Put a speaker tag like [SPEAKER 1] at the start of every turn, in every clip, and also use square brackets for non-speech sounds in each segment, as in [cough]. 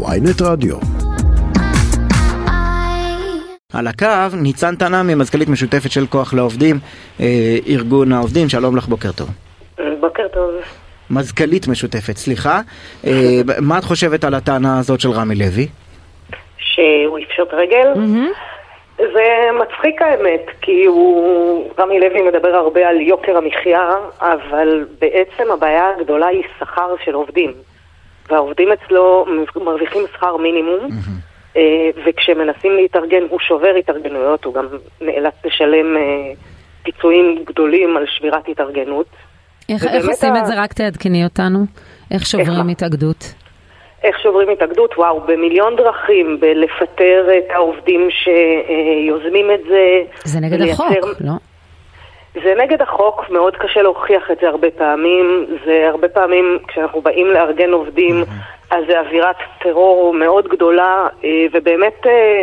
[SPEAKER 1] ויינט רדיו.
[SPEAKER 2] על הקו ניצן תנעמי, מזכ"לית משותפת של כוח לעובדים, אה, ארגון העובדים, שלום לך, בוקר טוב.
[SPEAKER 3] בוקר טוב.
[SPEAKER 2] מזכ"לית משותפת, סליחה. אה, מה את חושבת על הטענה הזאת של רמי לוי?
[SPEAKER 3] שהוא יפשוט רגל? זה מצחיק האמת, כי הוא, רמי לוי מדבר הרבה על יוקר המחיה, אבל בעצם הבעיה הגדולה היא שכר של עובדים. והעובדים אצלו מרוויחים שכר מינימום, אה, וכשמנסים להתארגן הוא שובר התארגנויות, הוא גם נאלץ לשלם אה, פיצויים גדולים על שבירת התארגנות.
[SPEAKER 4] איך, איך עושים
[SPEAKER 3] ה-
[SPEAKER 4] את זה? רק תעדכני אותנו. איך שוברים
[SPEAKER 3] מה?
[SPEAKER 4] התאגדות?
[SPEAKER 3] איך שוברים התאגדות? וואו, במיליון דרכים, בלפטר את העובדים שיוזמים את זה.
[SPEAKER 4] זה נגד
[SPEAKER 3] לייצר-
[SPEAKER 4] החוק, לא?
[SPEAKER 3] זה נגד החוק, מאוד קשה להוכיח את זה הרבה פעמים. זה הרבה פעמים, כשאנחנו באים לארגן עובדים, אז זה אווירת טרור מאוד גדולה, אה, ובאמת אה,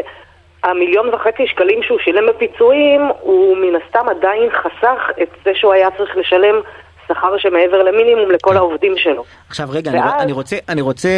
[SPEAKER 3] המיליון וחצי שקלים שהוא שילם בפיצויים, הוא מן הסתם עדיין חסך את זה שהוא היה צריך לשלם שכר שמעבר למינימום לכל העובדים שלו.
[SPEAKER 2] עכשיו רגע, אני,
[SPEAKER 3] ואז-
[SPEAKER 2] אני רוצה, אני רוצה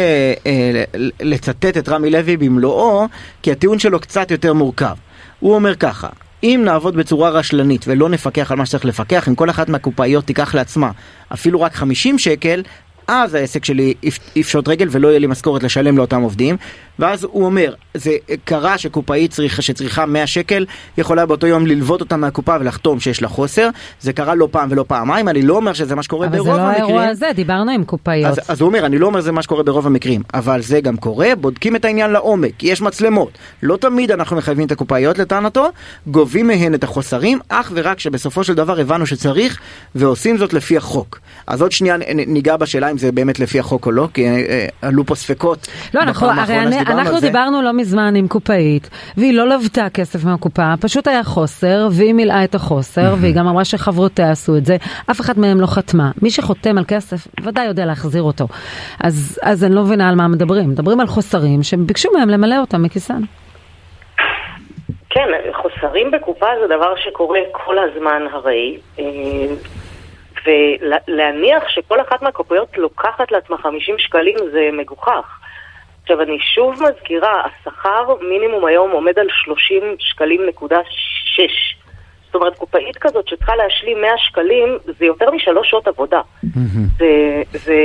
[SPEAKER 2] אה, לצטט את רמי לוי במלואו, כי הטיעון שלו קצת יותר מורכב. הוא אומר ככה, אם נעבוד בצורה רשלנית ולא נפקח על מה שצריך לפקח, אם כל אחת מהקופאיות תיקח לעצמה אפילו רק 50 שקל, אז העסק שלי יפ- יפשוט רגל ולא יהיה לי משכורת לשלם לאותם עובדים. ואז הוא אומר, זה קרה שקופאית צריכה, שצריכה 100 שקל, יכולה באותו יום ללוות אותה מהקופה ולחתום שיש לה חוסר. זה קרה לא פעם ולא פעמיים, אני לא אומר שזה מה שקורה
[SPEAKER 4] אבל
[SPEAKER 2] ברוב
[SPEAKER 4] זה לא
[SPEAKER 2] המקרים.
[SPEAKER 4] האירוע הזה, דיברנו עם קופאיות.
[SPEAKER 2] אז, אז הוא אומר, אני לא אומר זה מה שקורה ברוב המקרים, אבל זה גם קורה, בודקים את העניין לעומק, יש מצלמות. לא תמיד אנחנו מחייבים את הקופאיות לטענתו, גובים מהן את החוסרים, אך ורק שבסופו של דבר הבנו שצריך, ועושים זאת לפי החוק. אז עוד שנייה ניגע בשאלה אם זה באמת לפי החוק או לא, כי אה, אה, עלו פה ספקות.
[SPEAKER 4] לא, אנחנו, הרי אני, אנחנו. דיברנו לא מזמן עם קופאית, והיא לא לוותה כסף מהקופה, פשוט היה חוסר, והיא מילאה את החוסר, והיא גם אמרה שחברותיה עשו את זה, אף אחת מהם לא חתמה. מי שחותם על כסף, ודאי יודע להחזיר אותו. אז, אז אני לא מבינה על מה מדברים. מדברים על חוסרים שהם ביקשו מהם למלא אותם מכיסם.
[SPEAKER 3] כן, חוסרים בקופה זה דבר שקורה כל הזמן הרי, אה, ולהניח שכל אחת מהקופיות לוקחת לעצמה 50 שקלים זה מגוחך. עכשיו אני שוב מזכירה, השכר מינימום היום עומד על 30 שקלים נקודה 6. זאת אומרת, קופאית כזאת שצריכה להשלים 100 שקלים, זה יותר משלוש שעות עבודה. זה, זה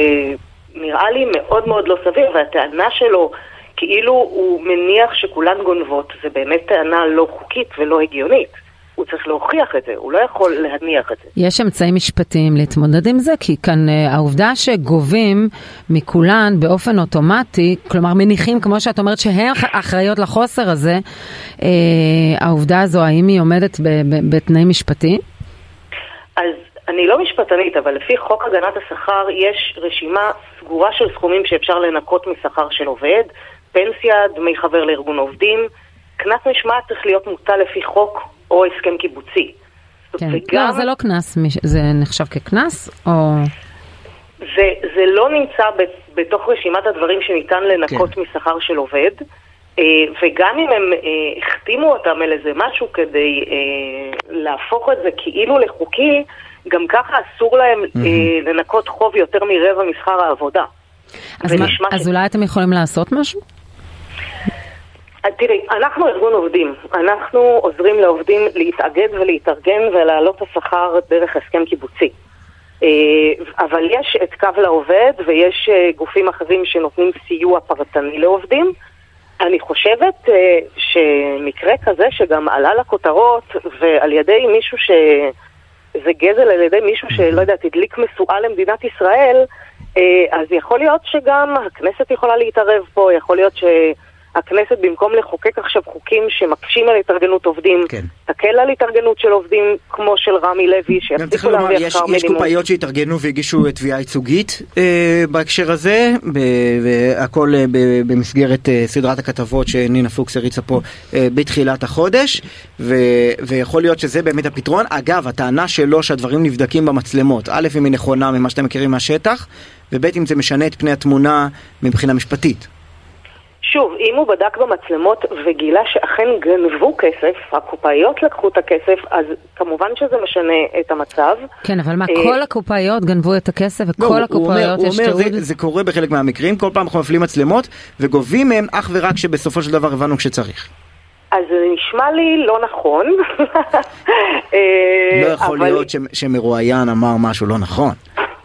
[SPEAKER 3] נראה לי מאוד מאוד לא סביר, והטענה שלו, כאילו הוא מניח שכולן גונבות, זה באמת טענה לא חוקית ולא הגיונית. הוא צריך להוכיח את זה, הוא לא יכול להניח את זה.
[SPEAKER 4] יש אמצעים משפטיים להתמודד עם זה, כי כאן אה, העובדה שגובים מכולן באופן אוטומטי, כלומר מניחים, כמו שאת אומרת, שהן אח- אחראיות לחוסר הזה, אה, העובדה הזו, האם היא עומדת בתנאים משפטיים?
[SPEAKER 3] אז אני לא משפטנית, אבל לפי חוק הגנת השכר יש רשימה סגורה של סכומים שאפשר לנקות משכר של עובד, פנסיה, דמי חבר לארגון עובדים, קנס משמעת צריך להיות מוטל לפי חוק או הסכם קיבוצי.
[SPEAKER 4] כן.
[SPEAKER 3] וגם-
[SPEAKER 4] לא, זה לא קנס, זה נחשב כקנס, או...
[SPEAKER 3] זה, זה לא נמצא בתוך רשימת הדברים שניתן לנקות כן. משכר של עובד, אה, וגם אם הם אה, החתימו אותם על איזה משהו כדי אה, להפוך את זה כאילו לחוקי, גם ככה אסור להם אה, לנקות חוב יותר מרבע משכר העבודה.
[SPEAKER 4] אז, מה, אז
[SPEAKER 3] ש-
[SPEAKER 4] אולי אתם יכולים לעשות משהו?
[SPEAKER 3] אה, תראי, אנחנו ארגון עובדים. אנחנו עוזרים לעובדים להתאגד ולהתארגן ולהעלות השכר דרך הסכם קיבוצי. אה, אבל יש את קו לעובד ויש אה, גופים אחרים שנותנים סיוע פרטני לעובדים. אני חושבת שמקרה כזה שגם עלה לכותרות ועל ידי מישהו ש... זה גזל על ידי מישהו שלא יודעת, הדליק משואה למדינת ישראל, אז יכול להיות שגם הכנסת יכולה להתערב פה, יכול להיות שהכנסת במקום לחוקק עכשיו חוקים שמקשים על התארגנות עובדים,
[SPEAKER 2] כן.
[SPEAKER 3] תקל על התארגנות של עובדים כמו של רמי לוי, שיפסיקו להרוויח
[SPEAKER 2] יש,
[SPEAKER 3] שכר
[SPEAKER 2] יש
[SPEAKER 3] מינימום.
[SPEAKER 2] קופאיות שהתארגנו והגישו תביעה ייצוגית אה, בהקשר הזה, ב, והכל אה, ב, במסגרת אה, סדרת הכתבות שנינה פוקס הריצה פה אה, בתחילת החודש, ו, ויכול להיות שזה באמת הפתרון. אגב, הטענה שלו שהדברים נבדקים במצלמות, א', אם היא נכונה ממה שאתם מכירים מהשטח, וב', אם זה משנה את פני התמונה מבחינה משפטית.
[SPEAKER 3] שוב, אם הוא בדק במצלמות וגילה שאכן גנבו כסף, הקופאיות לקחו את הכסף, אז כמובן שזה משנה את המצב.
[SPEAKER 4] כן, אבל מה,
[SPEAKER 3] אה,
[SPEAKER 4] כל הקופאיות גנבו את הכסף
[SPEAKER 2] לא,
[SPEAKER 4] וכל
[SPEAKER 2] הוא- הוא
[SPEAKER 4] הקופאיות
[SPEAKER 2] אומר-
[SPEAKER 4] יש
[SPEAKER 2] הוא אומר,
[SPEAKER 4] תיעוד?
[SPEAKER 2] זה, זה קורה בחלק מהמקרים, כל פעם אנחנו מפעילים מצלמות וגובים מהם אך ורק כשבסופו של דבר הבנו כשצריך.
[SPEAKER 3] אז זה נשמע לי לא נכון. [laughs] אה,
[SPEAKER 2] לא יכול
[SPEAKER 3] אבל-
[SPEAKER 2] להיות ש- שמרואיין אמר משהו לא נכון.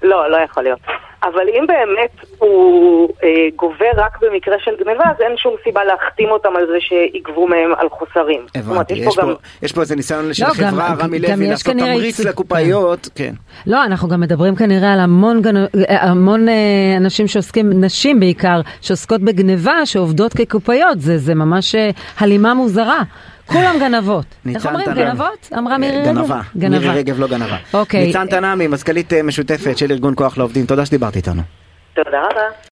[SPEAKER 3] לא, לא יכול להיות. אבל אם באמת הוא אה, גובה רק במקרה של גניבה, אז אין שום סיבה להחתים אותם על זה שיגבו מהם על חוסרים. זאת אומרת,
[SPEAKER 2] הבנתי, יש
[SPEAKER 3] גם-
[SPEAKER 2] פה, יש פה איזה ניסיון של
[SPEAKER 4] לא, גם-
[SPEAKER 2] חברה, רמי לוי,
[SPEAKER 4] יש
[SPEAKER 2] לעשות
[SPEAKER 4] כנראה
[SPEAKER 2] תמריץ
[SPEAKER 4] ייצוג-
[SPEAKER 2] לקופאיות, כן.
[SPEAKER 4] לא, אנחנו גם מדברים כנראה על המון, גנ... המון אה, אנשים שעוסקים, נשים בעיקר, שעוסקות בגניבה, שעובדות כקופאיות, זה, זה ממש אה, הלימה מוזרה. כולם גנבות. [laughs] איך אומרים? גנבות? אמרה מירי רגב?
[SPEAKER 2] גנבה, מירי רגב לא גנבה.
[SPEAKER 4] אוקיי.
[SPEAKER 2] ניצן תנעמי, מזכ"לית אה, משותפת של ארגון כוח לעובדים, תודה שדיברת איתנו.
[SPEAKER 3] תודה רבה.